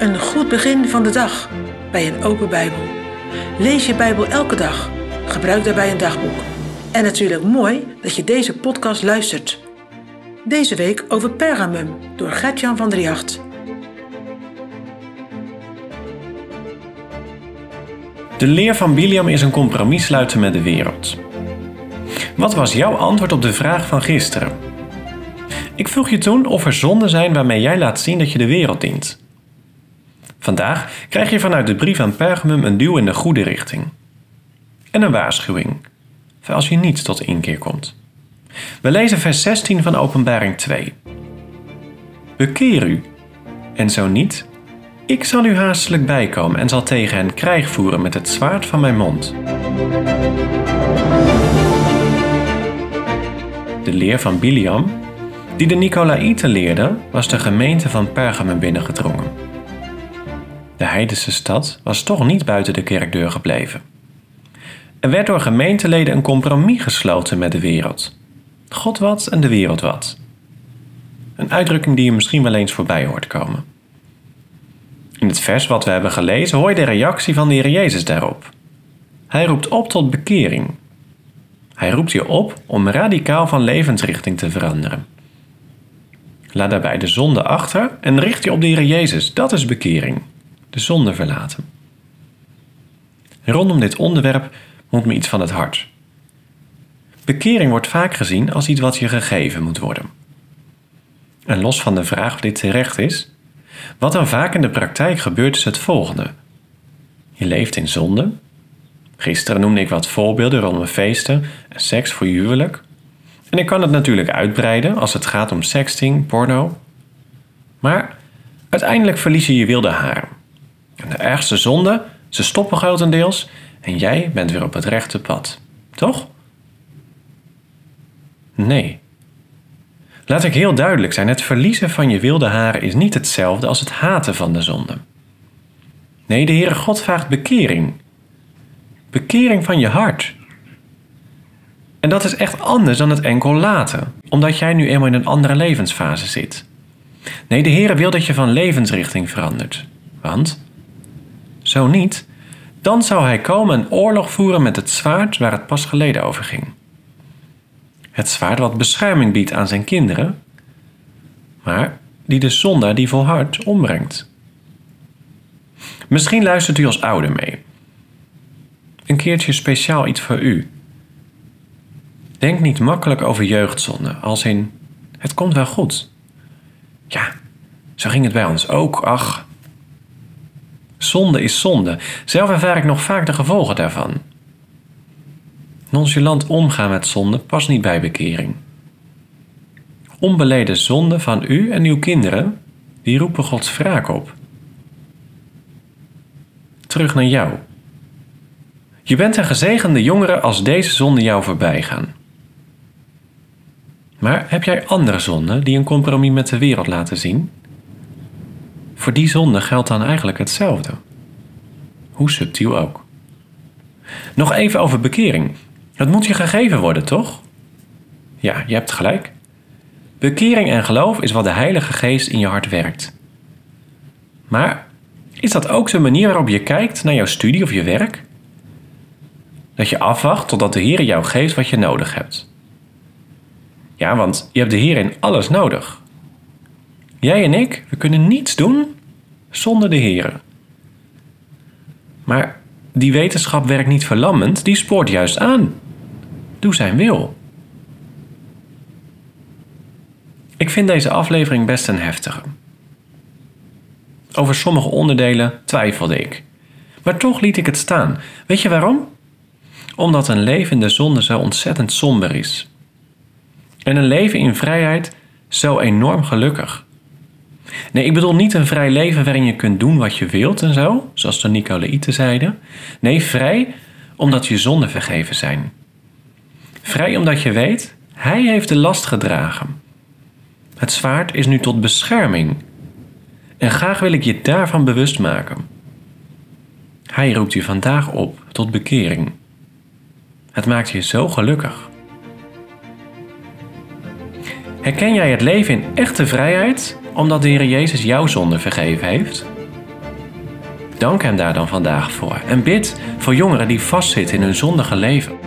Een goed begin van de dag bij een open Bijbel. Lees je Bijbel elke dag. Gebruik daarbij een dagboek. En natuurlijk mooi dat je deze podcast luistert. Deze week over Pergamum door Gertjan van der Jacht. De leer van Biliam is een compromis sluiten met de wereld. Wat was jouw antwoord op de vraag van gisteren? Ik vroeg je toen of er zonden zijn waarmee jij laat zien dat je de wereld dient. Vandaag krijg je vanuit de brief aan Pergamum een duw in de goede richting. En een waarschuwing, voor als je niet tot inkeer komt. We lezen vers 16 van Openbaring 2. Bekeer u, en zo niet, ik zal u haastelijk bijkomen en zal tegen hen krijg voeren met het zwaard van mijn mond. De leer van Biliam, die de Nicolaïten leerde, was de gemeente van Pergamum binnengedrongen. De heidense stad was toch niet buiten de kerkdeur gebleven. Er werd door gemeenteleden een compromis gesloten met de wereld. God wat en de wereld wat. Een uitdrukking die je misschien wel eens voorbij hoort komen. In het vers wat we hebben gelezen hoor je de reactie van de Heer Jezus daarop. Hij roept op tot bekering. Hij roept je op om radicaal van levensrichting te veranderen. Laat daarbij de zonde achter en richt je op de Heer Jezus. Dat is bekering. De zonde verlaten. Rondom dit onderwerp moet me iets van het hart. Bekering wordt vaak gezien als iets wat je gegeven moet worden. En los van de vraag of dit terecht is, wat dan vaak in de praktijk gebeurt is het volgende. Je leeft in zonde. Gisteren noemde ik wat voorbeelden rondom feesten en seks voor je huwelijk. En ik kan het natuurlijk uitbreiden als het gaat om sexting, porno. Maar uiteindelijk verlies je je wilde haren. De ergste zonde, ze stoppen grotendeels en jij bent weer op het rechte pad. Toch? Nee. Laat ik heel duidelijk zijn: het verliezen van je wilde haren is niet hetzelfde als het haten van de zonde. Nee, de Heere God vraagt bekering. Bekering van je hart. En dat is echt anders dan het enkel laten, omdat jij nu eenmaal in een andere levensfase zit. Nee, de Heere wil dat je van levensrichting verandert. Want, zo niet, dan zou hij komen en oorlog voeren met het zwaard waar het pas geleden over ging. Het zwaard wat bescherming biedt aan zijn kinderen, maar die de zondaar die volhardt ombrengt. Misschien luistert u als ouder mee. Een keertje speciaal iets voor u. Denk niet makkelijk over jeugdzonde, als in het komt wel goed. Ja, zo ging het bij ons ook, ach. Zonde is zonde. Zelf ervaar ik nog vaak de gevolgen daarvan. Nonchalant omgaan met zonde past niet bij bekering. Onbeleden zonde van u en uw kinderen, die roepen Gods wraak op. Terug naar jou. Je bent een gezegende jongere als deze zonden jou voorbij gaan. Maar heb jij andere zonden die een compromis met de wereld laten zien? Voor die zonde geldt dan eigenlijk hetzelfde. Hoe subtiel ook. Nog even over bekering. Het moet je gegeven worden, toch? Ja, je hebt gelijk. Bekering en geloof is wat de Heilige Geest in je hart werkt. Maar is dat ook de manier waarop je kijkt naar jouw studie of je werk? Dat je afwacht totdat de Heer jou geeft wat je nodig hebt. Ja, want je hebt de Heer in alles nodig. Jij en ik, we kunnen niets doen zonder de Heer. Maar die wetenschap werkt niet verlammend, die spoort juist aan. Doe zijn wil. Ik vind deze aflevering best een heftige. Over sommige onderdelen twijfelde ik. Maar toch liet ik het staan. Weet je waarom? Omdat een leven in de zonde zo ontzettend somber is. En een leven in vrijheid zo enorm gelukkig. Nee, ik bedoel niet een vrij leven waarin je kunt doen wat je wilt en zo, zoals de Nicolaïten zeiden. Nee, vrij omdat je zonden vergeven zijn. Vrij omdat je weet, hij heeft de last gedragen. Het zwaard is nu tot bescherming. En graag wil ik je daarvan bewust maken. Hij roept je vandaag op tot bekering. Het maakt je zo gelukkig. Herken jij het leven in echte vrijheid omdat de Heer Jezus jouw zonde vergeven heeft? Dank Hem daar dan vandaag voor en bid voor jongeren die vastzitten in hun zondige leven.